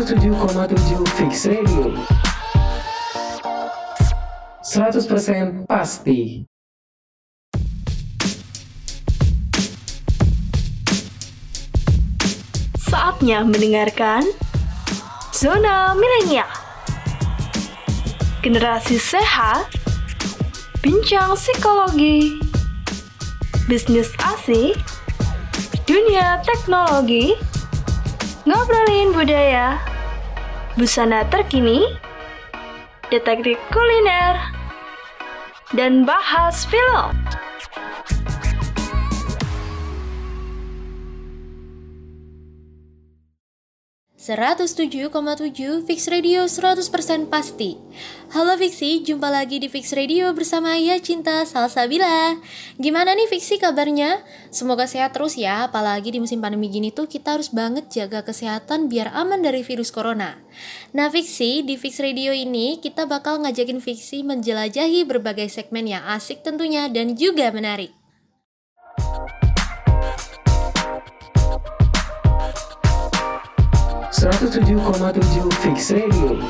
107,7 Fix Radio. 100% pasti. Saatnya mendengarkan Zona Milenial Generasi sehat Bincang psikologi Bisnis asik Dunia teknologi Ngobrolin budaya Busana terkini Detektif kuliner Dan bahas film 107,7 Fix Radio 100% pasti. Halo Fiksi, jumpa lagi di Fix Radio bersama Ya Cinta Salsabila Gimana nih Fiksi kabarnya? Semoga sehat terus ya, apalagi di musim pandemi gini tuh kita harus banget jaga kesehatan biar aman dari virus corona. Nah Fiksi, di Fix Radio ini kita bakal ngajakin Fiksi menjelajahi berbagai segmen yang asik tentunya dan juga menarik 107,7 Fix Radio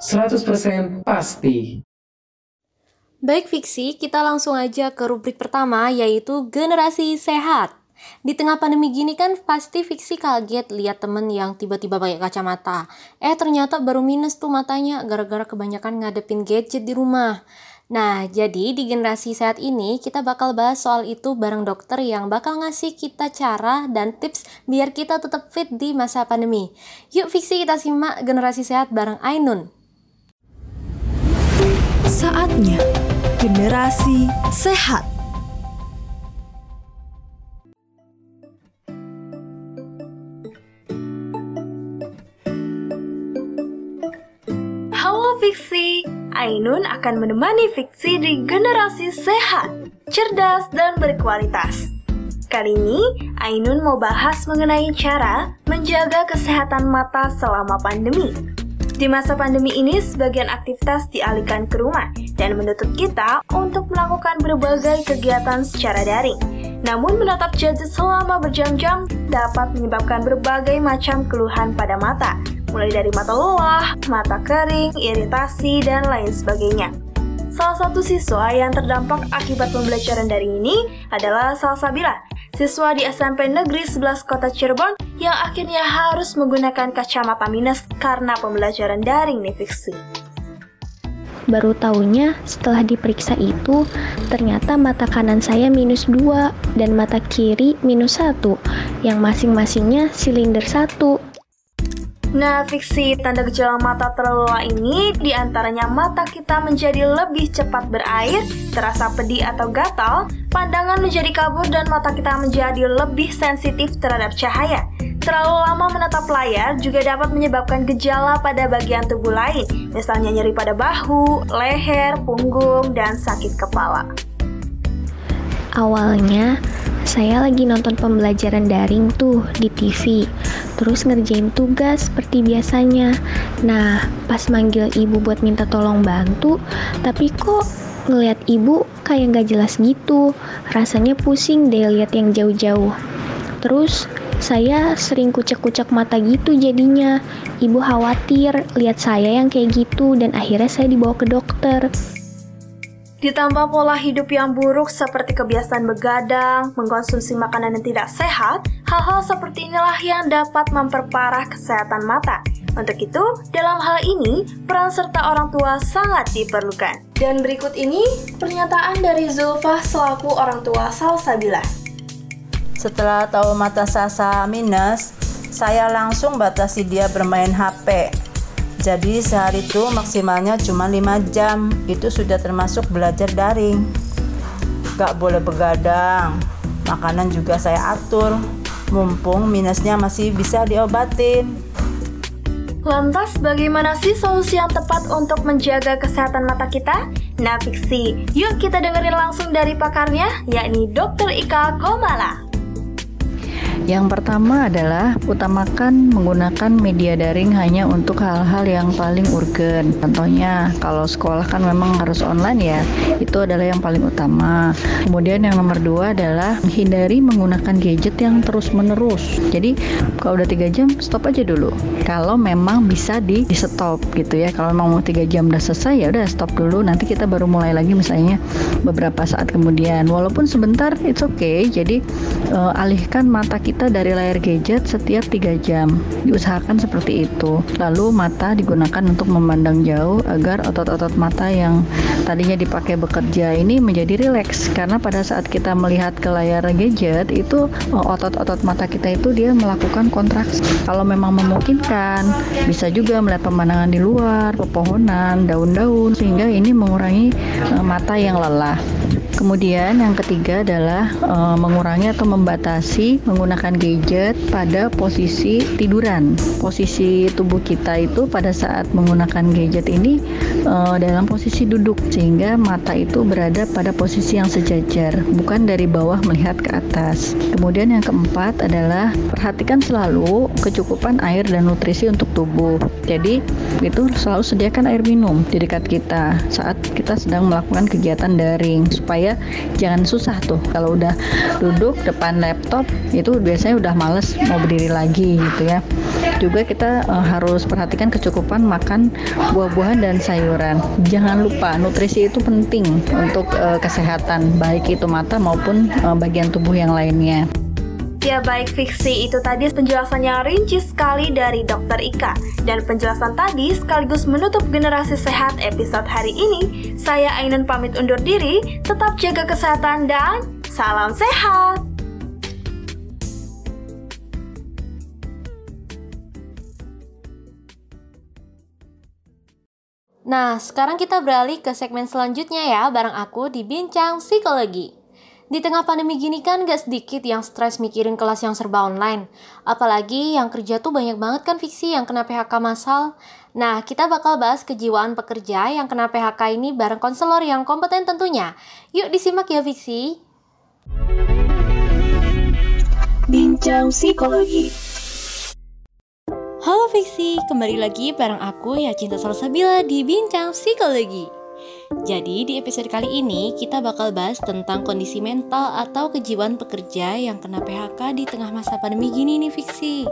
100% pasti Baik Fiksi, kita langsung aja ke rubrik pertama yaitu generasi sehat di tengah pandemi gini kan pasti fiksi kaget lihat temen yang tiba-tiba pakai kacamata. Eh ternyata baru minus tuh matanya gara-gara kebanyakan ngadepin gadget di rumah. Nah, jadi di generasi sehat ini kita bakal bahas soal itu bareng dokter yang bakal ngasih kita cara dan tips biar kita tetap fit di masa pandemi. Yuk fiksi kita simak generasi sehat bareng Ainun. Saatnya generasi sehat. Halo Fiksi, Ainun akan menemani Fiksi di generasi sehat, cerdas, dan berkualitas. Kali ini, Ainun mau bahas mengenai cara menjaga kesehatan mata selama pandemi. Di masa pandemi ini, sebagian aktivitas dialihkan ke rumah dan menutup kita untuk melakukan berbagai kegiatan secara daring. Namun, menatap gadget selama berjam-jam dapat menyebabkan berbagai macam keluhan pada mata, mulai dari mata lelah, mata kering, iritasi, dan lain sebagainya. Salah satu siswa yang terdampak akibat pembelajaran daring ini adalah Salsabila, siswa di SMP Negeri 11 Kota Cirebon yang akhirnya harus menggunakan kacamata minus karena pembelajaran daring nih. Baru tahunya setelah diperiksa itu, ternyata mata kanan saya minus 2 dan mata kiri minus 1, yang masing-masingnya silinder 1. Nah, fiksi tanda gejala mata terlalu lelah ini di antaranya mata kita menjadi lebih cepat berair, terasa pedih atau gatal, pandangan menjadi kabur dan mata kita menjadi lebih sensitif terhadap cahaya. Terlalu lama menatap layar juga dapat menyebabkan gejala pada bagian tubuh lain, misalnya nyeri pada bahu, leher, punggung, dan sakit kepala. Awalnya, saya lagi nonton pembelajaran daring tuh di TV, terus ngerjain tugas seperti biasanya. Nah, pas manggil ibu buat minta tolong bantu, tapi kok ngeliat ibu kayak nggak jelas gitu. Rasanya pusing deh lihat yang jauh-jauh. Terus saya sering kucek-kucek mata gitu jadinya. Ibu khawatir lihat saya yang kayak gitu dan akhirnya saya dibawa ke dokter. Ditambah pola hidup yang buruk seperti kebiasaan begadang, mengkonsumsi makanan yang tidak sehat, hal-hal seperti inilah yang dapat memperparah kesehatan mata. Untuk itu, dalam hal ini, peran serta orang tua sangat diperlukan. Dan berikut ini, pernyataan dari Zulfah selaku orang tua Salsabila. Setelah tahu mata Sasa minus, saya langsung batasi dia bermain HP jadi sehari itu maksimalnya cuma 5 jam. Itu sudah termasuk belajar daring. Gak boleh begadang. Makanan juga saya atur. Mumpung minusnya masih bisa diobatin. Lantas bagaimana sih solusi yang tepat untuk menjaga kesehatan mata kita? Nah fiksi, yuk kita dengerin langsung dari pakarnya, yakni Dr. Ika Gomala. Yang pertama adalah utamakan menggunakan media daring hanya untuk hal-hal yang paling urgen. Contohnya, kalau sekolah kan memang harus online ya, itu adalah yang paling utama. Kemudian yang nomor dua adalah hindari menggunakan gadget yang terus-menerus. Jadi kalau udah tiga jam, stop aja dulu. Kalau memang bisa di, di stop gitu ya. Kalau memang mau tiga jam udah selesai ya udah stop dulu. Nanti kita baru mulai lagi misalnya beberapa saat kemudian. Walaupun sebentar, it's okay. Jadi uh, alihkan mata kita dari layar gadget setiap 3 jam. Diusahakan seperti itu. Lalu mata digunakan untuk memandang jauh agar otot-otot mata yang tadinya dipakai bekerja ini menjadi rileks karena pada saat kita melihat ke layar gadget itu eh, otot-otot mata kita itu dia melakukan kontraksi. Kalau memang memungkinkan, bisa juga melihat pemandangan di luar, pepohonan, daun-daun sehingga ini mengurangi uh, mata yang lelah. Kemudian yang ketiga adalah e, mengurangi atau membatasi menggunakan gadget pada posisi tiduran. Posisi tubuh kita itu pada saat menggunakan gadget ini e, dalam posisi duduk sehingga mata itu berada pada posisi yang sejajar, bukan dari bawah melihat ke atas. Kemudian yang keempat adalah perhatikan selalu kecukupan air dan nutrisi untuk tubuh. Jadi itu selalu sediakan air minum di dekat kita saat kita sedang melakukan kegiatan daring supaya jangan susah tuh. Kalau udah duduk depan laptop itu biasanya udah males mau berdiri lagi gitu ya. Juga kita uh, harus perhatikan kecukupan makan buah-buahan dan sayuran. Jangan lupa nutrisi itu penting untuk uh, kesehatan baik itu mata maupun uh, bagian tubuh yang lainnya Ya baik fiksi itu tadi penjelasan yang rinci sekali dari Dr. Ika Dan penjelasan tadi sekaligus menutup generasi sehat episode hari ini Saya Ainun pamit undur diri, tetap jaga kesehatan dan salam sehat Nah, sekarang kita beralih ke segmen selanjutnya ya, bareng aku di Bincang Psikologi. Di tengah pandemi gini kan gak sedikit yang stres mikirin kelas yang serba online. Apalagi yang kerja tuh banyak banget kan fiksi yang kena PHK massal. Nah, kita bakal bahas kejiwaan pekerja yang kena PHK ini bareng konselor yang kompeten tentunya. Yuk disimak ya fiksi. Bincang Psikologi Halo Fiksi, kembali lagi bareng aku ya Cinta Salsabila di Bincang Psikologi. Jadi di episode kali ini kita bakal bahas tentang kondisi mental atau kejiwaan pekerja yang kena PHK di tengah masa pandemi gini nih fiksi.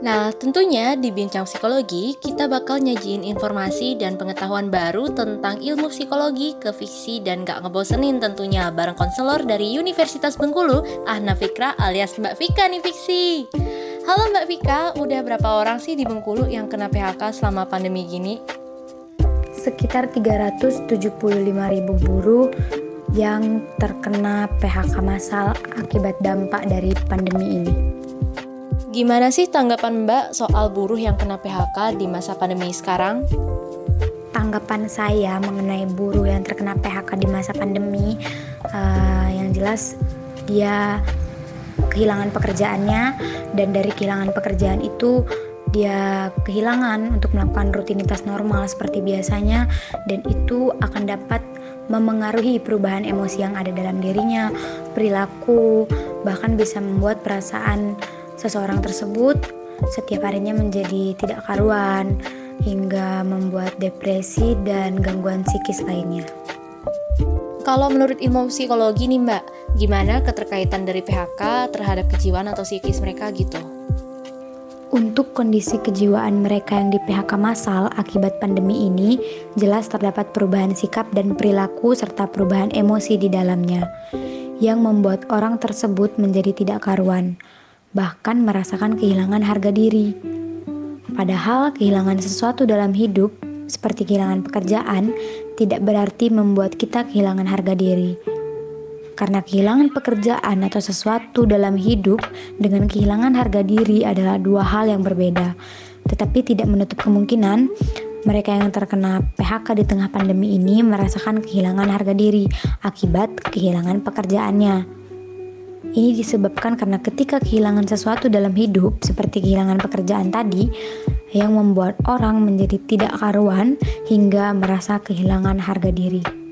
Nah, tentunya di Bincang Psikologi kita bakal nyajiin informasi dan pengetahuan baru tentang ilmu psikologi ke fiksi dan gak ngebosenin tentunya bareng konselor dari Universitas Bengkulu, Ahna Fikra alias Mbak Fika nih fiksi. Halo Mbak Fika, udah berapa orang sih di Bengkulu yang kena PHK selama pandemi gini? Sekitar 375 ribu buruh yang terkena PHK massal akibat dampak dari pandemi ini. Gimana sih tanggapan Mbak soal buruh yang kena PHK di masa pandemi sekarang? Tanggapan saya mengenai buruh yang terkena PHK di masa pandemi, uh, yang jelas dia kehilangan pekerjaannya dan dari kehilangan pekerjaan itu dia kehilangan untuk melakukan rutinitas normal seperti biasanya dan itu akan dapat memengaruhi perubahan emosi yang ada dalam dirinya, perilaku, bahkan bisa membuat perasaan seseorang tersebut setiap harinya menjadi tidak karuan hingga membuat depresi dan gangguan psikis lainnya. Kalau menurut ilmu psikologi nih Mbak, gimana keterkaitan dari PHK terhadap kejiwaan atau psikis mereka gitu? Untuk kondisi kejiwaan mereka yang di PHK massal akibat pandemi ini, jelas terdapat perubahan sikap dan perilaku serta perubahan emosi di dalamnya, yang membuat orang tersebut menjadi tidak karuan, bahkan merasakan kehilangan harga diri. Padahal kehilangan sesuatu dalam hidup, seperti kehilangan pekerjaan, tidak berarti membuat kita kehilangan harga diri karena kehilangan pekerjaan atau sesuatu dalam hidup dengan kehilangan harga diri adalah dua hal yang berbeda. Tetapi tidak menutup kemungkinan mereka yang terkena PHK di tengah pandemi ini merasakan kehilangan harga diri akibat kehilangan pekerjaannya. Ini disebabkan karena ketika kehilangan sesuatu dalam hidup, seperti kehilangan pekerjaan tadi, yang membuat orang menjadi tidak karuan hingga merasa kehilangan harga diri.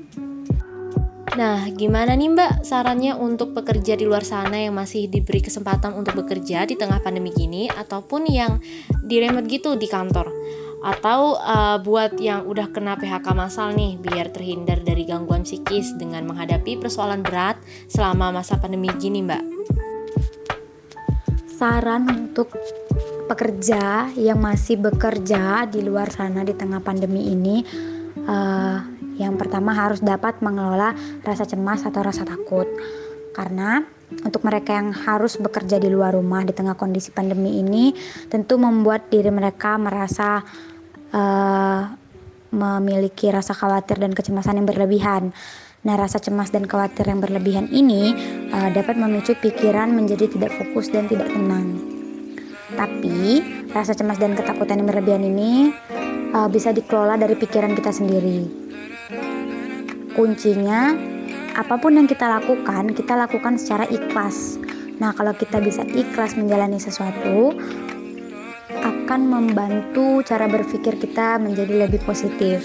Nah, gimana nih Mbak sarannya untuk pekerja di luar sana yang masih diberi kesempatan untuk bekerja di tengah pandemi gini ataupun yang di remote gitu di kantor? Atau uh, buat yang udah kena PHK massal nih biar terhindar dari gangguan psikis dengan menghadapi persoalan berat selama masa pandemi gini Mbak? Saran untuk pekerja yang masih bekerja di luar sana di tengah pandemi ini uh, yang pertama harus dapat mengelola rasa cemas atau rasa takut. Karena untuk mereka yang harus bekerja di luar rumah di tengah kondisi pandemi ini tentu membuat diri mereka merasa uh, memiliki rasa khawatir dan kecemasan yang berlebihan. Nah, rasa cemas dan khawatir yang berlebihan ini uh, dapat memicu pikiran menjadi tidak fokus dan tidak tenang. Tapi, rasa cemas dan ketakutan yang berlebihan ini uh, bisa dikelola dari pikiran kita sendiri. Kuncinya, apa pun yang kita lakukan, kita lakukan secara ikhlas. Nah, kalau kita bisa ikhlas menjalani sesuatu, akan membantu cara berpikir kita menjadi lebih positif.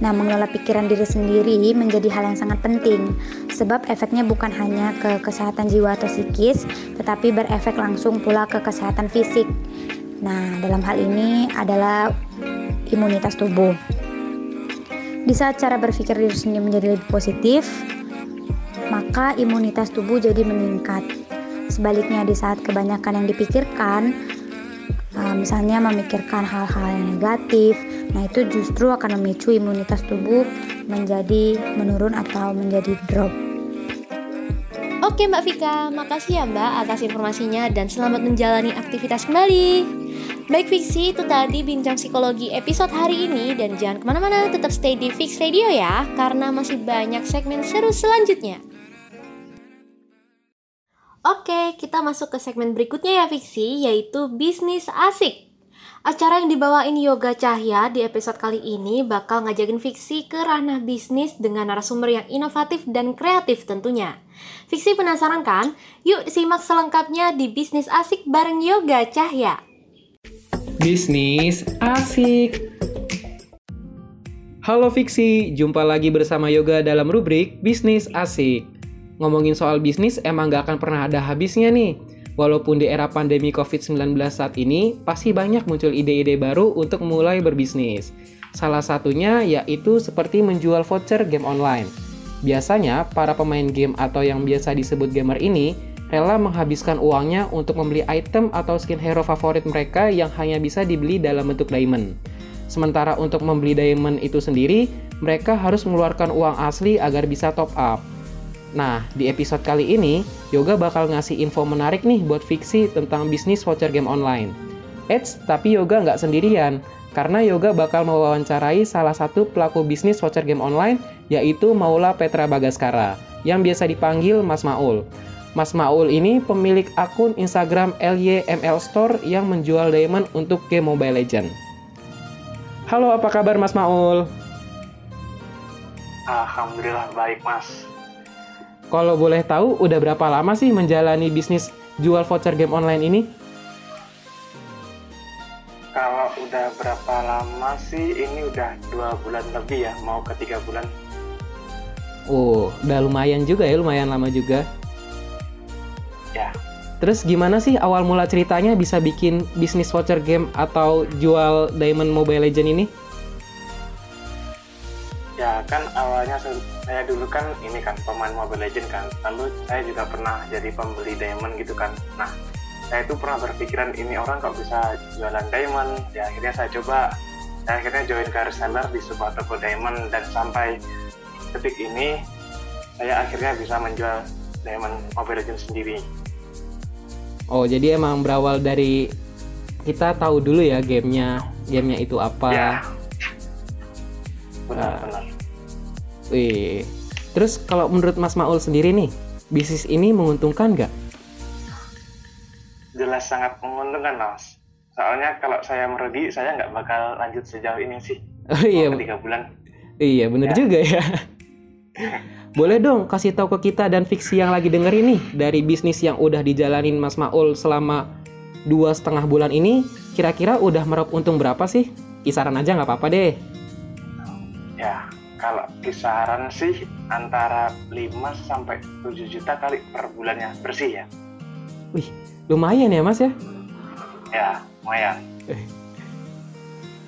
Nah, mengelola pikiran diri sendiri menjadi hal yang sangat penting, sebab efeknya bukan hanya ke kesehatan jiwa atau psikis, tetapi berefek langsung pula ke kesehatan fisik. Nah, dalam hal ini adalah imunitas tubuh. Di saat cara berpikir diri sendiri menjadi lebih positif, maka imunitas tubuh jadi meningkat. Sebaliknya di saat kebanyakan yang dipikirkan, uh, misalnya memikirkan hal-hal yang negatif, nah itu justru akan memicu imunitas tubuh menjadi menurun atau menjadi drop. Oke Mbak Vika, makasih ya Mbak atas informasinya dan selamat menjalani aktivitas kembali. Baik Fiksi, itu tadi bincang psikologi episode hari ini dan jangan ke mana-mana, tetap stay di Fix Radio ya, karena masih banyak segmen seru selanjutnya. Oke, kita masuk ke segmen berikutnya ya Fiksi, yaitu bisnis asik. Acara yang dibawain Yoga Cahya di episode kali ini bakal ngajakin Fiksi ke ranah bisnis dengan narasumber yang inovatif dan kreatif tentunya. Fiksi penasaran kan? Yuk simak selengkapnya di Bisnis Asik bareng Yoga Cahya. Bisnis asik. Halo Fiksi, jumpa lagi bersama Yoga dalam rubrik Bisnis Asik. Ngomongin soal bisnis emang gak akan pernah ada habisnya nih. Walaupun di era pandemi COVID-19 saat ini, pasti banyak muncul ide-ide baru untuk mulai berbisnis. Salah satunya yaitu seperti menjual voucher game online. Biasanya, para pemain game atau yang biasa disebut gamer ini rela menghabiskan uangnya untuk membeli item atau skin hero favorit mereka yang hanya bisa dibeli dalam bentuk diamond. Sementara untuk membeli diamond itu sendiri, mereka harus mengeluarkan uang asli agar bisa top up. Nah, di episode kali ini, Yoga bakal ngasih info menarik nih buat fiksi tentang bisnis voucher game online. Eits, tapi Yoga nggak sendirian, karena Yoga bakal mewawancarai salah satu pelaku bisnis voucher game online, yaitu Maula Petra Bagaskara, yang biasa dipanggil Mas Maul. Mas Maul ini pemilik akun Instagram LYML Store yang menjual diamond untuk game Mobile Legend. Halo, apa kabar Mas Maul? Alhamdulillah baik, Mas. Kalau boleh tahu, udah berapa lama sih menjalani bisnis jual voucher game online ini? Kalau udah berapa lama sih? Ini udah dua bulan lebih ya, mau ke tiga bulan. Oh, udah lumayan juga ya, lumayan lama juga. Ya. Terus gimana sih awal mula ceritanya bisa bikin bisnis voucher game atau jual Diamond Mobile Legend ini? Ya kan awalnya saya dulu kan ini kan pemain Mobile Legend kan. Lalu saya juga pernah jadi pembeli Diamond gitu kan. Nah, saya itu pernah berpikiran ini orang kok bisa jualan Diamond. Ya akhirnya saya coba. Saya akhirnya join ke reseller di sebuah toko Diamond dan sampai detik ini saya akhirnya bisa menjual Diamond Mobile Legend sendiri. Oh, jadi emang berawal dari kita tahu dulu ya gamenya, gamenya itu apa. Ya. Benar-benar. Uh, wih. Terus kalau menurut Mas Maul sendiri nih, bisnis ini menguntungkan nggak? Jelas sangat menguntungkan, Mas. Soalnya kalau saya merugi, saya nggak bakal lanjut sejauh ini sih. Oh iya. Tiga bulan. Iya, bener ya. juga ya. Boleh dong kasih tahu ke kita dan fiksi yang lagi denger ini dari bisnis yang udah dijalanin Mas Maul selama dua setengah bulan ini, kira-kira udah meraup untung berapa sih? Kisaran aja nggak apa-apa deh. Ya, kalau kisaran sih antara 5 sampai 7 juta kali per bulannya bersih ya. Wih, lumayan ya Mas ya? Ya, lumayan.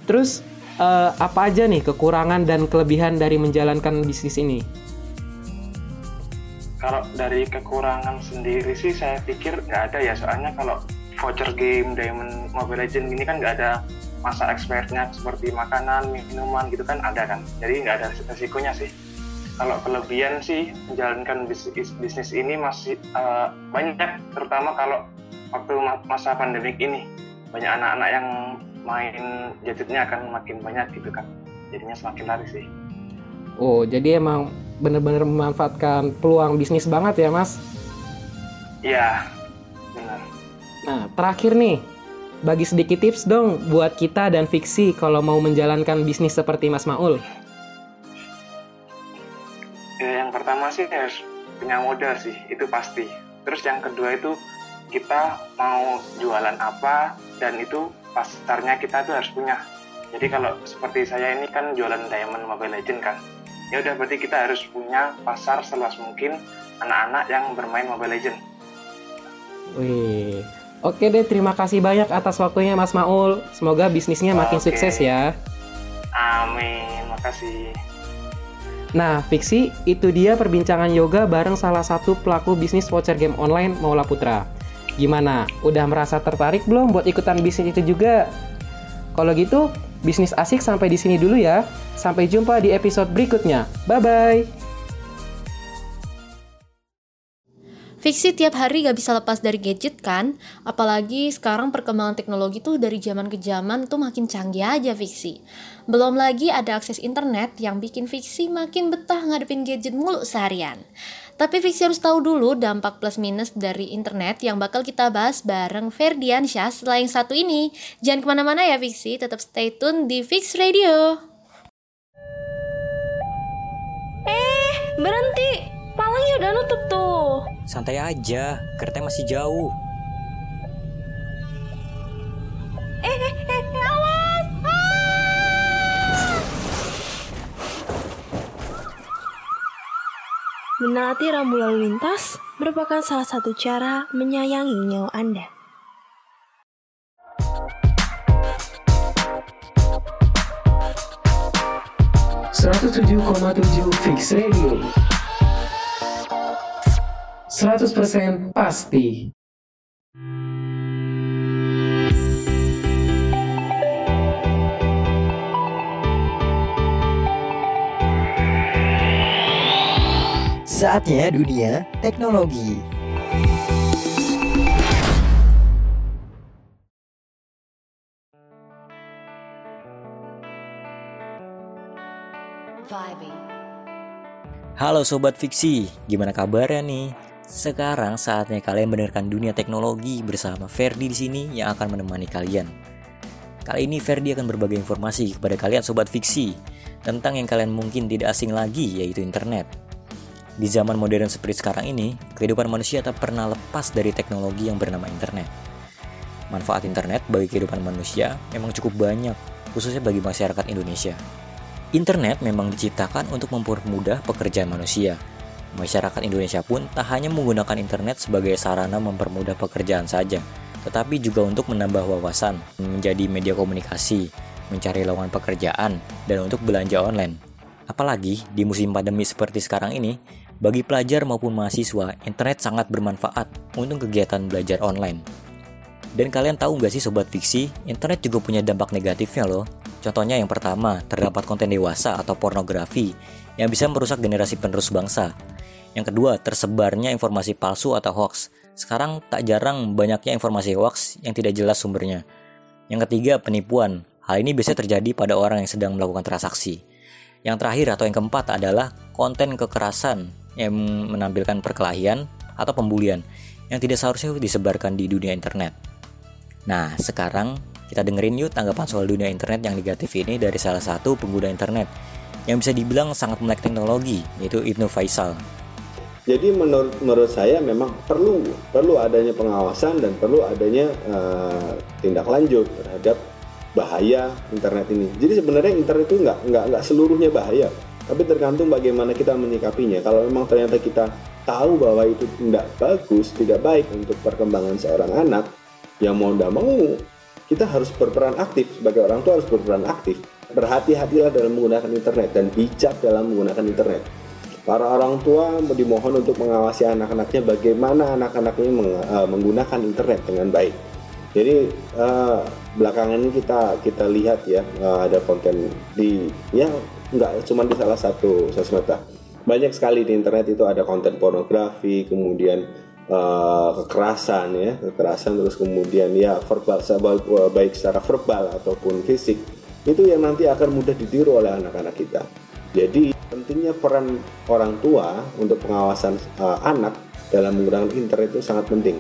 Terus uh, apa aja nih kekurangan dan kelebihan dari menjalankan bisnis ini? Kalau dari kekurangan sendiri sih saya pikir nggak ada ya soalnya kalau voucher game Diamond Mobile Legend ini kan nggak ada masa expirednya seperti makanan, minuman gitu kan ada kan. Jadi nggak ada resikonya sih. Kalau kelebihan sih menjalankan bisnis, bisnis ini masih uh, banyak terutama kalau waktu masa pandemik ini banyak anak-anak yang main gadgetnya akan makin banyak gitu kan. Jadinya semakin lari sih. Oh, jadi emang benar-benar memanfaatkan peluang bisnis banget ya, Mas? Iya, benar. Nah, terakhir nih, bagi sedikit tips dong buat kita dan Fiksi kalau mau menjalankan bisnis seperti Mas Maul. Ya, yang pertama sih harus punya modal sih, itu pasti. Terus yang kedua itu kita mau jualan apa dan itu pasarnya kita tuh harus punya. Jadi kalau seperti saya ini kan jualan Diamond Mobile Legend kan ya udah berarti kita harus punya pasar seluas mungkin anak-anak yang bermain Mobile Legend. Wih, oke deh terima kasih banyak atas waktunya Mas Maul. Semoga bisnisnya makin oke. sukses ya. Amin, makasih. Nah, Fiksi, itu dia perbincangan yoga bareng salah satu pelaku bisnis voucher game online Maula Putra. Gimana? Udah merasa tertarik belum buat ikutan bisnis itu juga? Kalau gitu, bisnis asik sampai di sini dulu ya. Sampai jumpa di episode berikutnya. Bye-bye. Fiksi tiap hari gak bisa lepas dari gadget kan? Apalagi sekarang perkembangan teknologi tuh dari zaman ke zaman tuh makin canggih aja Fiksi. Belum lagi ada akses internet yang bikin Fiksi makin betah ngadepin gadget mulu seharian. Tapi Fiksi harus tahu dulu dampak plus minus dari internet yang bakal kita bahas bareng Ferdian Syah setelah yang satu ini. Jangan ke mana-mana ya Fiksi, tetap stay tune di Fix Radio. Eh, berhenti. Palangnya udah nutup tuh. Santai aja, keretanya masih jauh. Eh, eh, eh, awas! Ah! Menaati rambu lalu lintas merupakan salah satu cara menyayangi nyawa Anda. 107,7 Fix Radio 100% pasti Saatnya dunia teknologi. Halo Sobat Fiksi, gimana kabarnya nih? Sekarang saatnya kalian mendengarkan dunia teknologi bersama Ferdi di sini yang akan menemani kalian. Kali ini Ferdi akan berbagi informasi kepada kalian Sobat Fiksi tentang yang kalian mungkin tidak asing lagi yaitu internet. Di zaman modern seperti sekarang ini, kehidupan manusia tak pernah lepas dari teknologi yang bernama internet. Manfaat internet bagi kehidupan manusia memang cukup banyak, khususnya bagi masyarakat Indonesia. Internet memang diciptakan untuk mempermudah pekerjaan manusia. Masyarakat Indonesia pun tak hanya menggunakan internet sebagai sarana mempermudah pekerjaan saja, tetapi juga untuk menambah wawasan, menjadi media komunikasi, mencari lowongan pekerjaan, dan untuk belanja online. Apalagi di musim pandemi seperti sekarang ini, bagi pelajar maupun mahasiswa, internet sangat bermanfaat untuk kegiatan belajar online. Dan kalian tahu nggak sih Sobat Fiksi, internet juga punya dampak negatifnya loh. Contohnya yang pertama, terdapat konten dewasa atau pornografi yang bisa merusak generasi penerus bangsa. Yang kedua, tersebarnya informasi palsu atau hoax. Sekarang tak jarang banyaknya informasi hoax yang tidak jelas sumbernya. Yang ketiga, penipuan. Hal ini biasanya terjadi pada orang yang sedang melakukan transaksi. Yang terakhir atau yang keempat adalah konten kekerasan yang menampilkan perkelahian atau pembulian yang tidak seharusnya disebarkan di dunia internet. Nah, sekarang kita dengerin yuk tanggapan soal dunia internet yang negatif ini dari salah satu pengguna internet yang bisa dibilang sangat melek teknologi, yaitu Ibnu Faisal. Jadi menurut menurut saya memang perlu perlu adanya pengawasan dan perlu adanya uh, tindak lanjut terhadap bahaya internet ini. Jadi sebenarnya internet itu nggak nggak nggak seluruhnya bahaya. tapi tergantung bagaimana kita menyikapinya. Kalau memang ternyata kita tahu bahwa itu tidak bagus, tidak baik untuk perkembangan seorang anak, yang mau tidak mau kita harus berperan aktif sebagai orang tua harus berperan aktif. Berhati-hatilah dalam menggunakan internet dan bijak dalam menggunakan internet. Para orang tua dimohon untuk mengawasi anak-anaknya bagaimana anak-anaknya eh, menggunakan internet dengan baik. Jadi uh, belakangan ini kita kita lihat ya uh, ada konten di ya nggak cuma di salah satu sosmed banyak sekali di internet itu ada konten pornografi kemudian uh, kekerasan ya kekerasan terus kemudian ya verbal baik secara verbal ataupun fisik itu yang nanti akan mudah ditiru oleh anak-anak kita jadi pentingnya peran orang tua untuk pengawasan uh, anak dalam menggunakan internet itu sangat penting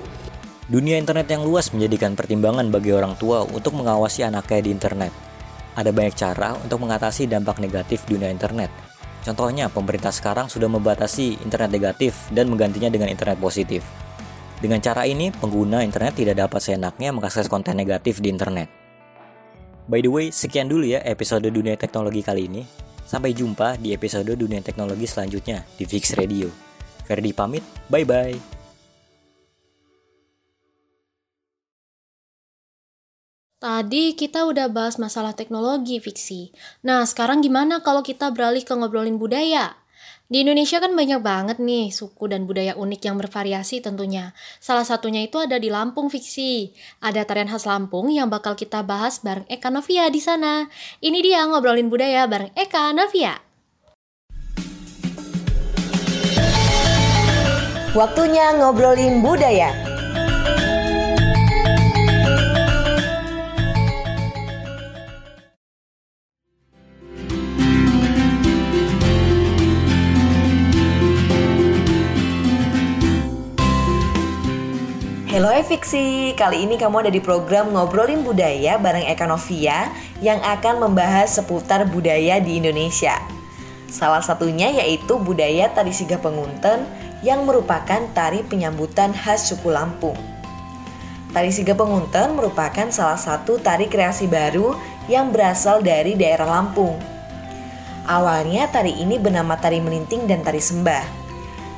Dunia internet yang luas menjadikan pertimbangan bagi orang tua untuk mengawasi anaknya di internet. Ada banyak cara untuk mengatasi dampak negatif dunia internet. Contohnya, pemerintah sekarang sudah membatasi internet negatif dan menggantinya dengan internet positif. Dengan cara ini, pengguna internet tidak dapat seenaknya mengakses konten negatif di internet. By the way, sekian dulu ya episode Dunia Teknologi kali ini. Sampai jumpa di episode Dunia Teknologi selanjutnya di Fix Radio. Ferdi pamit, bye-bye. Tadi kita udah bahas masalah teknologi fiksi. Nah, sekarang gimana kalau kita beralih ke ngobrolin budaya? Di Indonesia kan banyak banget nih suku dan budaya unik yang bervariasi tentunya. Salah satunya itu ada di Lampung fiksi. Ada tarian khas Lampung yang bakal kita bahas bareng Eka Novia di sana. Ini dia ngobrolin budaya bareng Eka Novia. Waktunya ngobrolin budaya. Halo Efiksi, kali ini kamu ada di program Ngobrolin Budaya bareng Eka Novia yang akan membahas seputar budaya di Indonesia. Salah satunya yaitu budaya tari siga pengunten yang merupakan tari penyambutan khas suku Lampung. Tari siga pengunten merupakan salah satu tari kreasi baru yang berasal dari daerah Lampung. Awalnya tari ini bernama tari melinting dan tari sembah.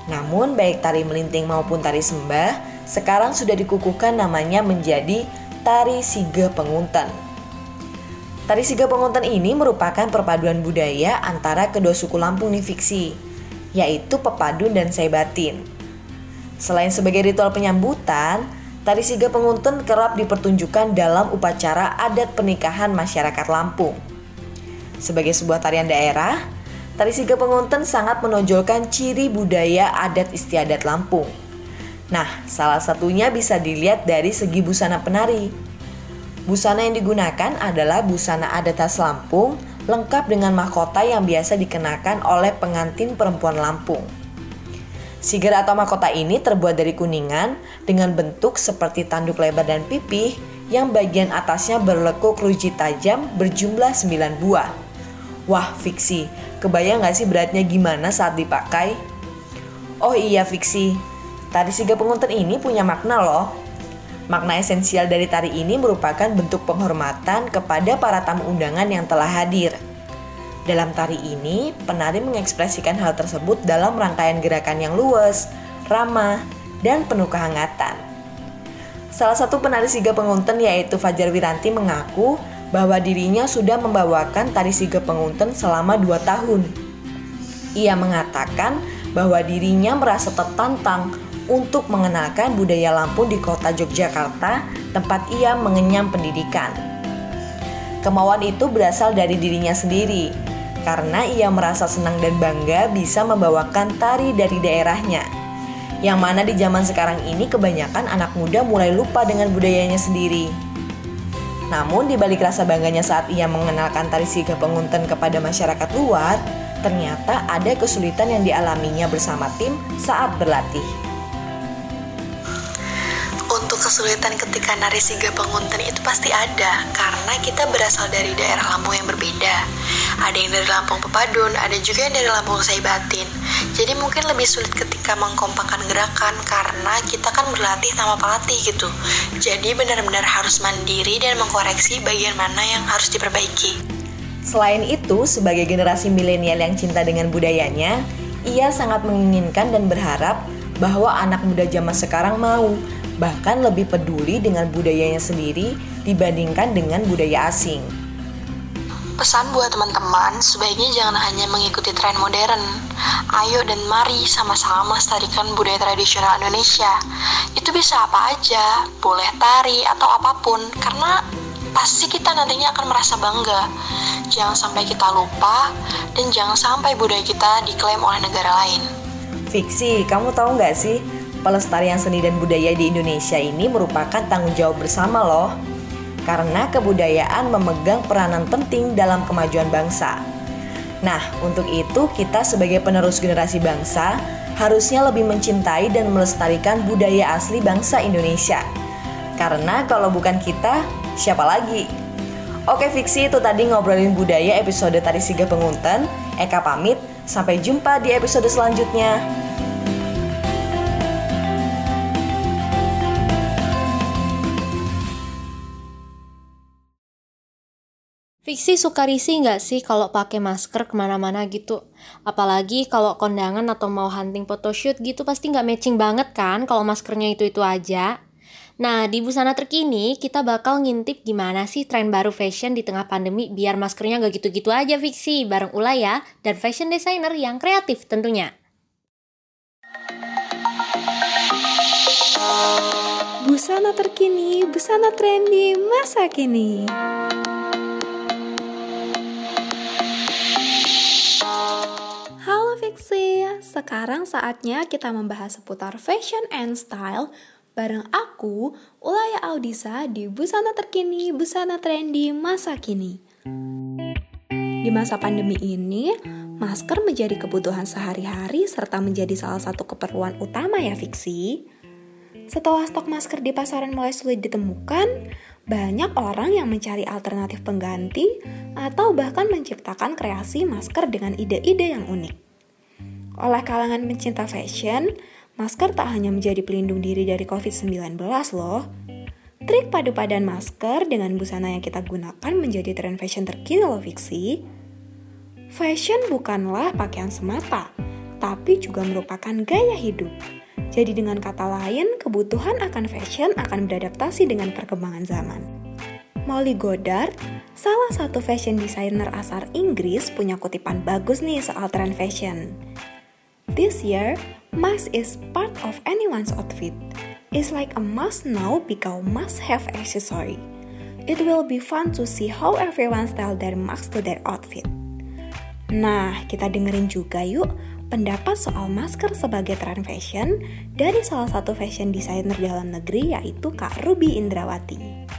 Namun baik tari melinting maupun tari sembah sekarang sudah dikukuhkan namanya menjadi Tari Siga Pengunten. Tari Siga Pengunten ini merupakan perpaduan budaya antara kedua suku Lampung nih fiksi, yaitu Pepadun dan Saibatin. Selain sebagai ritual penyambutan, Tari Siga Pengunten kerap dipertunjukkan dalam upacara adat pernikahan masyarakat Lampung. Sebagai sebuah tarian daerah, Tari Siga Pengunten sangat menonjolkan ciri budaya adat istiadat Lampung Nah, salah satunya bisa dilihat dari segi busana penari. Busana yang digunakan adalah busana adat khas Lampung, lengkap dengan mahkota yang biasa dikenakan oleh pengantin perempuan Lampung. Siger atau mahkota ini terbuat dari kuningan dengan bentuk seperti tanduk lebar dan pipih yang bagian atasnya berlekuk ruji tajam berjumlah 9 buah. Wah, fiksi. Kebayang gak sih beratnya gimana saat dipakai? Oh iya, fiksi. Tari Siga Pengunten ini punya makna loh. Makna esensial dari tari ini merupakan bentuk penghormatan kepada para tamu undangan yang telah hadir. Dalam tari ini, penari mengekspresikan hal tersebut dalam rangkaian gerakan yang luas, ramah, dan penuh kehangatan. Salah satu penari siga pengunten yaitu Fajar Wiranti mengaku bahwa dirinya sudah membawakan tari siga pengunten selama 2 tahun. Ia mengatakan bahwa dirinya merasa tertantang untuk mengenalkan budaya Lampung di kota Yogyakarta, tempat ia mengenyam pendidikan. Kemauan itu berasal dari dirinya sendiri, karena ia merasa senang dan bangga bisa membawakan tari dari daerahnya. Yang mana di zaman sekarang ini kebanyakan anak muda mulai lupa dengan budayanya sendiri. Namun di balik rasa bangganya saat ia mengenalkan tari siga pengunten kepada masyarakat luar, ternyata ada kesulitan yang dialaminya bersama tim saat berlatih kesulitan ketika nari siga pengunten itu pasti ada karena kita berasal dari daerah Lampung yang berbeda. Ada yang dari Lampung Pepadun, ada juga yang dari Lampung Saibatin. Jadi mungkin lebih sulit ketika mengkompakan gerakan karena kita kan berlatih tanpa pelatih gitu. Jadi benar-benar harus mandiri dan mengkoreksi bagian mana yang harus diperbaiki. Selain itu, sebagai generasi milenial yang cinta dengan budayanya, ia sangat menginginkan dan berharap bahwa anak muda zaman sekarang mau, bahkan lebih peduli dengan budayanya sendiri dibandingkan dengan budaya asing. Pesan buat teman-teman, sebaiknya jangan hanya mengikuti tren modern. Ayo dan mari sama-sama melestarikan budaya tradisional Indonesia. Itu bisa apa aja, boleh tari atau apa pun, karena pasti kita nantinya akan merasa bangga. Jangan sampai kita lupa, dan jangan sampai budaya kita diklaim oleh negara lain. Fiksi, kamu tahu nggak sih, pelestarian seni dan budaya di Indonesia ini merupakan tanggung jawab bersama loh karena kebudayaan memegang peranan penting dalam kemajuan bangsa. Nah, untuk itu kita sebagai penerus generasi bangsa harusnya lebih mencintai dan melestarikan budaya asli bangsa Indonesia. Karena kalau bukan kita, siapa lagi? Oke fiksi itu tadi ngobrolin budaya episode Tari Siga Pengunten. Eka pamit, sampai jumpa di episode selanjutnya. Fiksi suka risih nggak sih kalau pakai masker ke mana-mana gitu? Apalagi kalau kondangan atau mau hunting photoshoot gitu pasti nggak matching banget kan kalau maskernya itu-itu aja. Nah, di Busana Terkini kita bakal ngintip gimana sih tren baru fashion di tengah pandemi biar maskernya nggak gitu-gitu aja Fiksi bareng Ulaya dan fashion designer yang kreatif tentunya. Busana terkini, busana trendy masa kini. Fiksi, sekarang saatnya kita membahas seputar fashion and style bareng aku, Ulaya Audisa di Busana Terkini, Busana Trendy Masa Kini. Di masa pandemi ini, masker menjadi kebutuhan sehari-hari serta menjadi salah satu keperluan utama ya Fiksi. Setelah stok masker di pasaran mulai sulit ditemukan, banyak orang yang mencari alternatif pengganti atau bahkan menciptakan kreasi masker dengan ide-ide yang unik. Oleh kalangan pencinta fashion, masker tak hanya menjadi pelindung diri dari COVID-19 loh. Trik padu padan masker dengan busana yang kita gunakan menjadi tren fashion terkini loh fiksi. Fashion bukanlah pakaian semata, tapi juga merupakan gaya hidup. Jadi dengan kata lain, kebutuhan akan fashion akan beradaptasi dengan perkembangan zaman. Molly Goddard, salah satu fashion designer asal Inggris punya kutipan bagus nih soal tren fashion. This year, mask is part of anyone's outfit. It's like a must now become must have accessory. It will be fun to see how everyone style their mask to their outfit. Nah, kita dengerin juga yuk pendapat soal masker sebagai tren fashion dari salah satu fashion designer dalam negeri yaitu Kak Ruby Indrawati.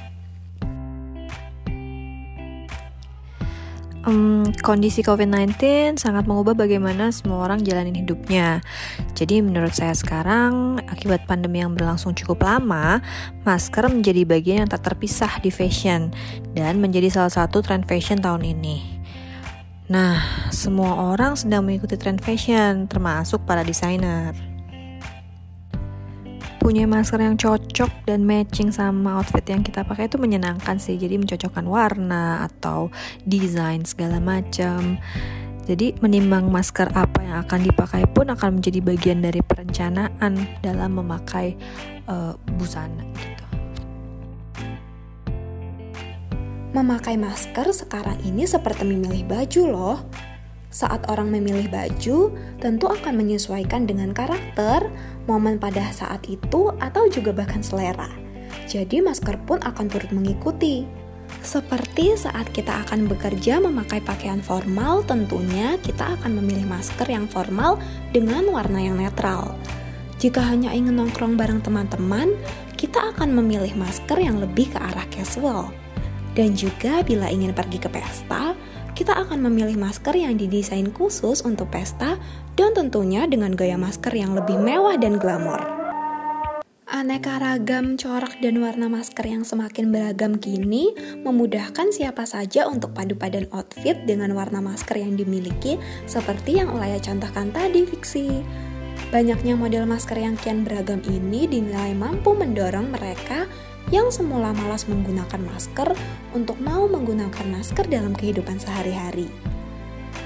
Um, kondisi COVID-19 sangat mengubah bagaimana semua orang jalanin hidupnya. Jadi menurut saya sekarang, akibat pandemi yang berlangsung cukup lama, masker menjadi bagian yang tak terpisah di fashion dan menjadi salah satu tren fashion tahun ini. Nah, semua orang sedang mengikuti tren fashion, termasuk para desainer. Punya masker yang cocok dan matching sama outfit yang kita pakai itu menyenangkan sih. Jadi mencocokkan warna atau desain segala macam. Jadi menimbang masker apa yang akan dipakai pun akan menjadi bagian dari perencanaan dalam memakai uh, busana gitu. Memakai masker sekarang ini seperti memilih baju loh. Saat orang memilih baju, tentu akan menyesuaikan dengan karakter, momen pada saat itu, atau juga bahkan selera. Jadi masker pun akan turut mengikuti. Seperti saat kita akan bekerja memakai pakaian formal, tentunya kita akan memilih masker yang formal dengan warna yang netral. Jika hanya ingin nongkrong bareng teman-teman, kita akan memilih masker yang lebih ke arah casual. Dan juga bila ingin pergi ke pesta, kita akan memilih masker yang didesain khusus untuk pesta dan tentunya dengan gaya masker yang lebih mewah dan glamor. Aneka ragam corak dan warna masker yang semakin beragam kini memudahkan siapa saja untuk padu padan outfit dengan warna masker yang dimiliki seperti yang Ulaya contohkan tadi fiksi. Banyaknya model masker yang kian beragam ini dinilai mampu mendorong mereka yang semula malas menggunakan masker untuk mau menggunakan masker dalam kehidupan sehari-hari.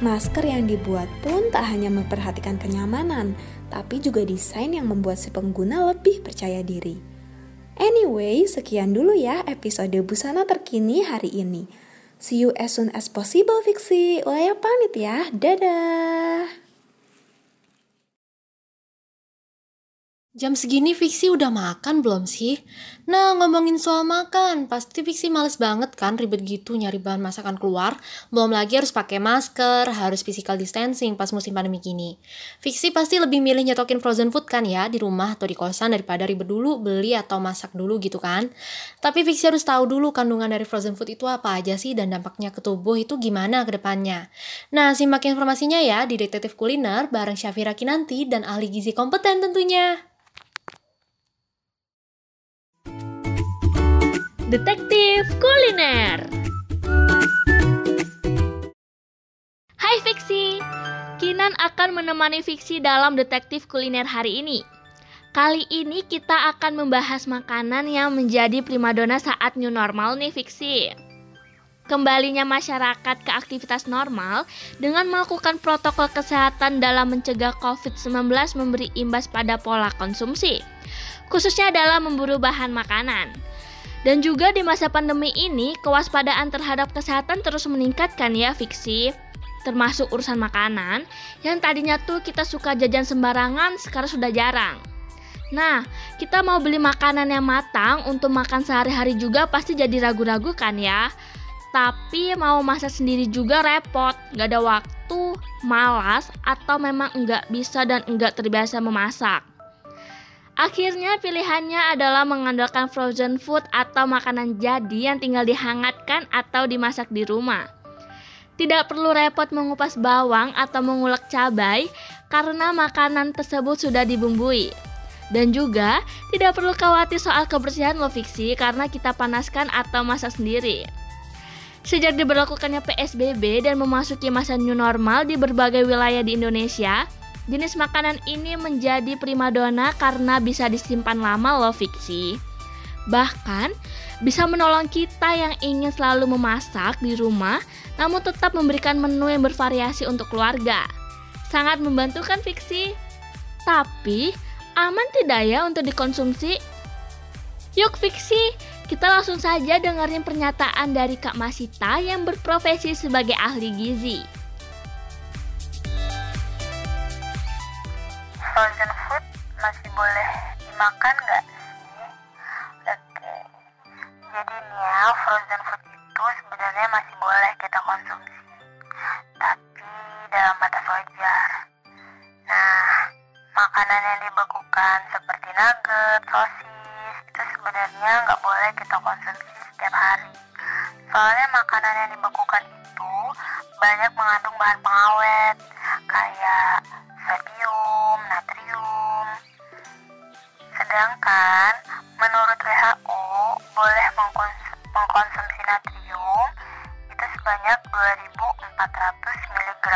Masker yang dibuat pun tak hanya memperhatikan kenyamanan, tapi juga desain yang membuat si pengguna lebih percaya diri. Anyway, sekian dulu ya episode busana terkini hari ini. See you as soon as possible, Fiksi. Ulaya pamit ya. Dadah! Jam segini Fiksi udah makan belum sih? Nah ngomongin soal makan, pasti Fiksi males banget kan ribet gitu nyari bahan masakan keluar. Belum lagi harus pakai masker, harus physical distancing pas musim pandemi gini. Fiksi pasti lebih milih nyetokin frozen food kan ya di rumah atau di kosan daripada ribet dulu beli atau masak dulu gitu kan. Tapi Fiksi harus tahu dulu kandungan dari frozen food itu apa aja sih dan dampaknya ke tubuh itu gimana ke depannya. Nah simak informasinya ya di Detektif Kuliner bareng Syafira Kinanti dan ahli gizi kompeten tentunya. Detektif Kuliner. Hai Fiksi, Kinan akan menemani Fiksi dalam Detektif Kuliner hari ini. Kali ini kita akan membahas makanan yang menjadi primadona saat new normal nih Fiksi. Kembalinya masyarakat ke aktivitas normal dengan melakukan protokol kesehatan dalam mencegah COVID-19 memberi imbas pada pola konsumsi, khususnya dalam memburu bahan makanan. Dan juga di masa pandemi ini, kewaspadaan terhadap kesehatan terus meningkatkan ya fiksi termasuk urusan makanan yang tadinya tuh kita suka jajan sembarangan sekarang sudah jarang. Nah, kita mau beli makanan yang matang untuk makan sehari-hari juga pasti jadi ragu-ragu kan ya. Tapi mau masak sendiri juga repot, gak ada waktu, malas, atau memang nggak bisa dan nggak terbiasa memasak. Akhirnya pilihannya adalah mengandalkan frozen food atau makanan jadi yang tinggal dihangatkan atau dimasak di rumah. Tidak perlu repot mengupas bawang atau mengulek cabai karena makanan tersebut sudah dibumbui. Dan juga tidak perlu khawatir soal kebersihan lo fiksi karena kita panaskan atau masak sendiri. Sejak diberlakukannya PSBB dan memasuki masa new normal di berbagai wilayah di Indonesia, Jenis makanan ini menjadi primadona karena bisa disimpan lama loh fiksi. Bahkan bisa menolong kita yang ingin selalu memasak di rumah namun tetap memberikan menu yang bervariasi untuk keluarga. Sangat membantu kan fiksi? Tapi aman tidak ya untuk dikonsumsi? Yuk fiksi, kita langsung saja dengerin pernyataan dari Kak Masita yang berprofesi sebagai ahli gizi. Frozen food masih boleh dimakan nggak sih? Oke, jadi nih ya frozen food itu sebenarnya masih boleh kita konsumsi, tapi dalam batas wajar. Nah, makanan yang dibekukan seperti nugget, sosis itu sebenarnya nggak boleh kita konsumsi setiap hari. Soalnya makanan yang dibekukan itu banyak mengandung bahan pengawet kayak Sedangkan menurut WHO boleh mengkonsumsi natrium itu sebanyak 2400 mg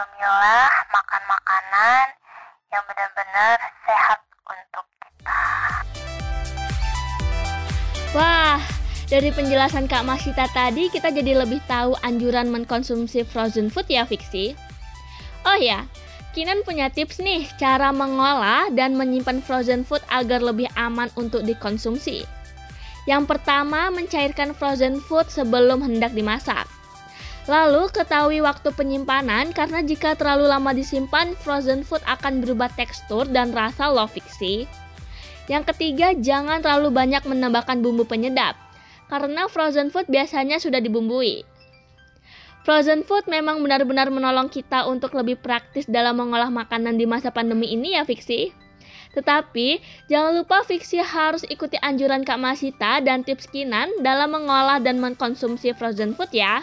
memilah makan makanan yang benar-benar sehat untuk kita. Wah, dari penjelasan Kak Masita tadi kita jadi lebih tahu anjuran mengkonsumsi frozen food ya Fiksi. Oh ya, Kinan punya tips nih cara mengolah dan menyimpan frozen food agar lebih aman untuk dikonsumsi. Yang pertama, mencairkan frozen food sebelum hendak dimasak. Lalu ketahui waktu penyimpanan karena jika terlalu lama disimpan, frozen food akan berubah tekstur dan rasa low fiksi. Yang ketiga, jangan terlalu banyak menambahkan bumbu penyedap karena frozen food biasanya sudah dibumbui. Frozen food memang benar-benar menolong kita untuk lebih praktis dalam mengolah makanan di masa pandemi ini ya Fiksi. Tetapi, jangan lupa Fiksi harus ikuti anjuran Kak Masita dan tips Kinan dalam mengolah dan mengkonsumsi frozen food ya.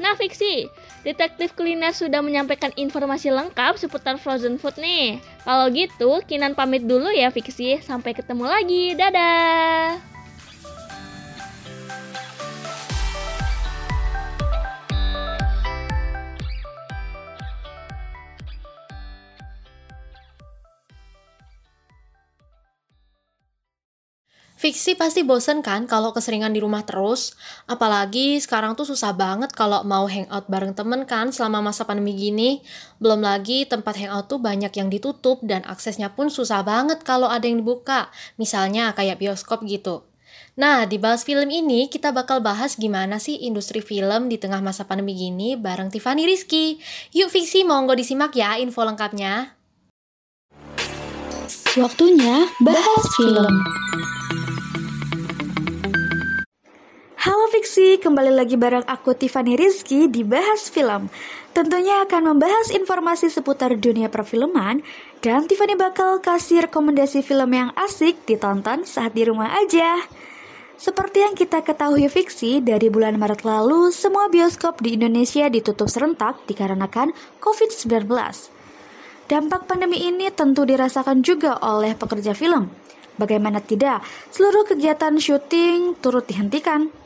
Nah Fiksi, Detektif Kuliner sudah menyampaikan informasi lengkap seputar frozen food nih. Kalau gitu, Kinan pamit dulu ya Fiksi. Sampai ketemu lagi. Dadah! Fiksi pasti bosen kan kalau keseringan di rumah terus? Apalagi sekarang tuh susah banget kalau mau hangout bareng temen kan selama masa pandemi gini. Belum lagi tempat hangout tuh banyak yang ditutup dan aksesnya pun susah banget kalau ada yang dibuka. Misalnya kayak bioskop gitu. Nah, di Bahas Film ini kita bakal bahas gimana sih industri film di tengah masa pandemi gini bareng Tiffany Rizky. Yuk Fiksi, monggo disimak ya info lengkapnya. Waktunya bahas film. Halo Fiksi, kembali lagi bareng aku Tiffany Rizky di Bahas Film. Tentunya akan membahas informasi seputar dunia perfilman dan Tiffany bakal kasih rekomendasi film yang asik ditonton saat di rumah aja. Seperti yang kita ketahui Fiksi, dari bulan Maret lalu semua bioskop di Indonesia ditutup serentak dikarenakan COVID-19. Dampak pandemi ini tentu dirasakan juga oleh pekerja film. Bagaimana tidak, seluruh kegiatan syuting turut dihentikan.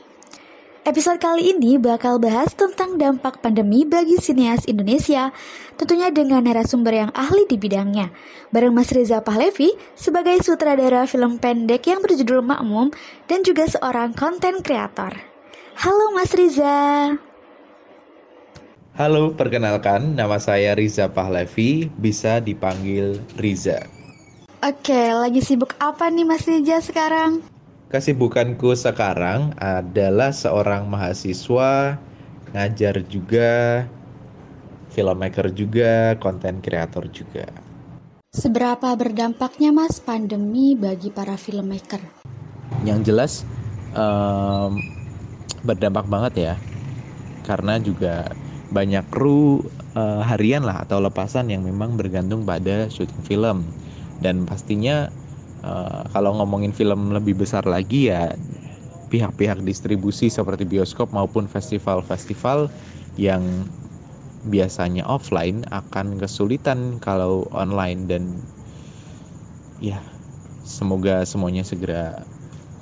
Episode kali ini bakal bahas tentang dampak pandemi bagi sineas Indonesia, tentunya dengan narasumber yang ahli di bidangnya. Bareng Mas Reza Pahlevi sebagai sutradara film pendek yang berjudul Makmum dan juga seorang konten kreator. Halo Mas Riza. Halo, perkenalkan nama saya Riza Pahlevi, bisa dipanggil Riza. Oke, lagi sibuk apa nih Mas Riza sekarang? Kesibukanku sekarang adalah seorang mahasiswa, ngajar juga, filmmaker juga, konten kreator juga. Seberapa berdampaknya mas pandemi bagi para filmmaker? Yang jelas um, berdampak banget ya, karena juga banyak kru uh, harian lah atau lepasan yang memang bergantung pada syuting film dan pastinya Eh, kalau ngomongin film lebih besar lagi ya pihak-pihak distribusi seperti bioskop maupun festival-festival yang biasanya offline akan kesulitan kalau online dan ya semoga semuanya segera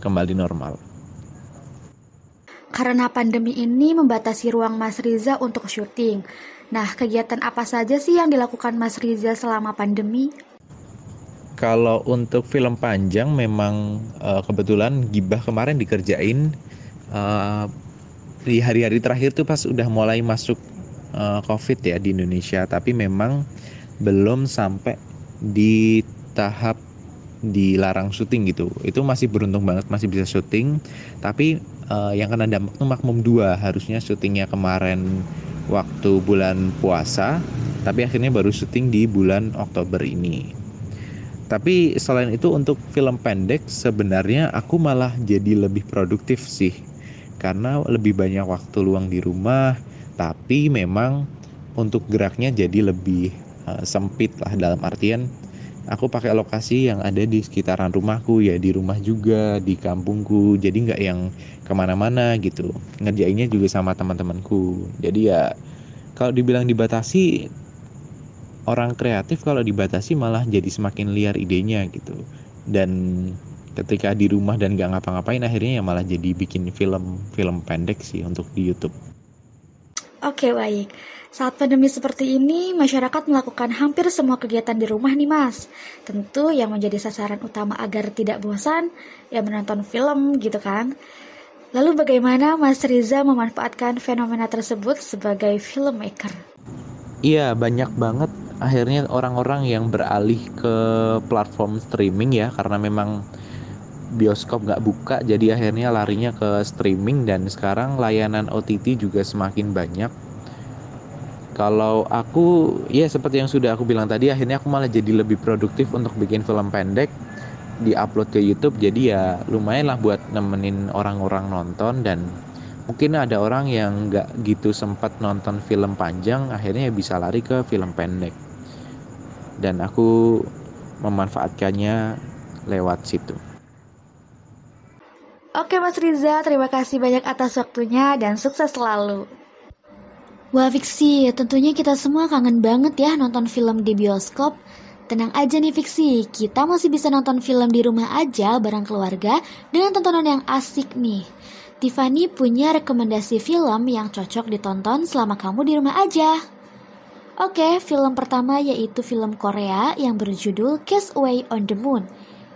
kembali normal. Karena pandemi ini membatasi ruang Mas Riza untuk syuting. Nah, kegiatan apa saja sih yang dilakukan Mas Riza selama pandemi? Kalau untuk film panjang memang uh, kebetulan Gibah kemarin dikerjain uh, di hari-hari terakhir tuh pas udah mulai masuk uh, COVID ya di Indonesia, tapi memang belum sampai di tahap dilarang syuting gitu. Itu masih beruntung banget masih bisa syuting, tapi uh, yang kena dampak tuh makmum dua. Harusnya syutingnya kemarin waktu bulan puasa, tapi akhirnya baru syuting di bulan Oktober ini tapi selain itu untuk film pendek sebenarnya aku malah jadi lebih produktif sih. Karena lebih banyak waktu luang di rumah tapi memang untuk geraknya jadi lebih uh, sempit lah dalam artian aku pakai lokasi yang ada di sekitaran rumahku ya di rumah juga di kampungku jadi nggak yang ke mana-mana gitu. Ngerjainnya juga sama teman-temanku. Jadi ya kalau dibilang dibatasi orang kreatif kalau dibatasi malah jadi semakin liar idenya gitu dan ketika di rumah dan gak ngapa-ngapain akhirnya ya malah jadi bikin film film pendek sih untuk di YouTube. Oke baik, saat pandemi seperti ini masyarakat melakukan hampir semua kegiatan di rumah nih mas. Tentu yang menjadi sasaran utama agar tidak bosan ya menonton film gitu kan. Lalu bagaimana Mas Riza memanfaatkan fenomena tersebut sebagai filmmaker? Iya banyak banget akhirnya orang-orang yang beralih ke platform streaming ya karena memang bioskop nggak buka jadi akhirnya larinya ke streaming dan sekarang layanan OTT juga semakin banyak. Kalau aku ya seperti yang sudah aku bilang tadi akhirnya aku malah jadi lebih produktif untuk bikin film pendek di-upload ke YouTube jadi ya lumayan lah buat nemenin orang-orang nonton dan mungkin ada orang yang nggak gitu sempat nonton film panjang akhirnya bisa lari ke film pendek dan aku memanfaatkannya lewat situ. Oke Mas Riza, terima kasih banyak atas waktunya dan sukses selalu. Wah Fiksi, tentunya kita semua kangen banget ya nonton film di bioskop. Tenang aja nih Fiksi, kita masih bisa nonton film di rumah aja bareng keluarga dengan tontonan yang asik nih. Tiffany punya rekomendasi film yang cocok ditonton selama kamu di rumah aja. Oke, film pertama yaitu film Korea yang berjudul Away on the Moon.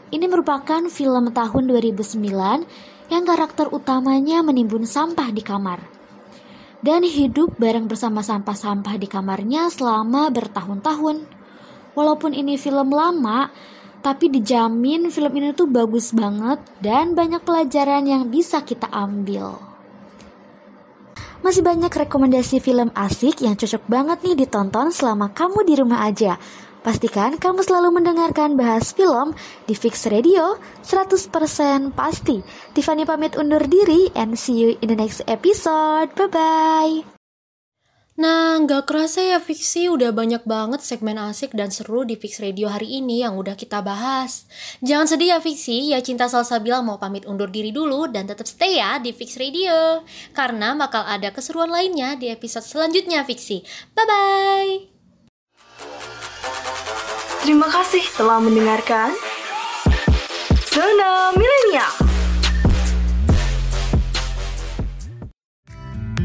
Ini merupakan film tahun 2009 yang karakter utamanya menimbun sampah di kamar. Dan hidup bareng bersama sampah-sampah di kamarnya selama bertahun-tahun. Walaupun ini film lama, tapi dijamin film ini tuh bagus banget dan banyak pelajaran yang bisa kita ambil. Masih banyak rekomendasi film asik yang cocok banget nih ditonton selama kamu di rumah aja. Pastikan kamu selalu mendengarkan bahas film di Fix Radio 100% pasti. Tiffany pamit undur diri and see you in the next episode. Bye-bye. Nah, nggak kerasa ya Fiksi udah banyak banget segmen asik dan seru di Fix Radio hari ini yang udah kita bahas. Jangan sedih ya Fiksi, ya Cinta Salsabila mau pamit undur diri dulu dan tetap stay ya di Fix Radio. Karena bakal ada keseruan lainnya di episode selanjutnya Fiksi. Bye-bye! Terima kasih telah mendengarkan Zona Milenial.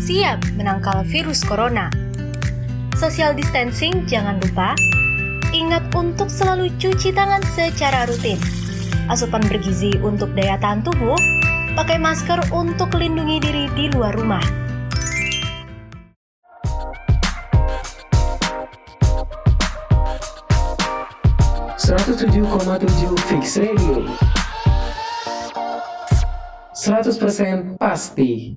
Siap menangkal virus corona. Social distancing jangan lupa. Ingat untuk selalu cuci tangan secara rutin. Asupan bergizi untuk daya tahan tubuh. Pakai masker untuk melindungi diri di luar rumah. 107,7 Fix Radio 100% pasti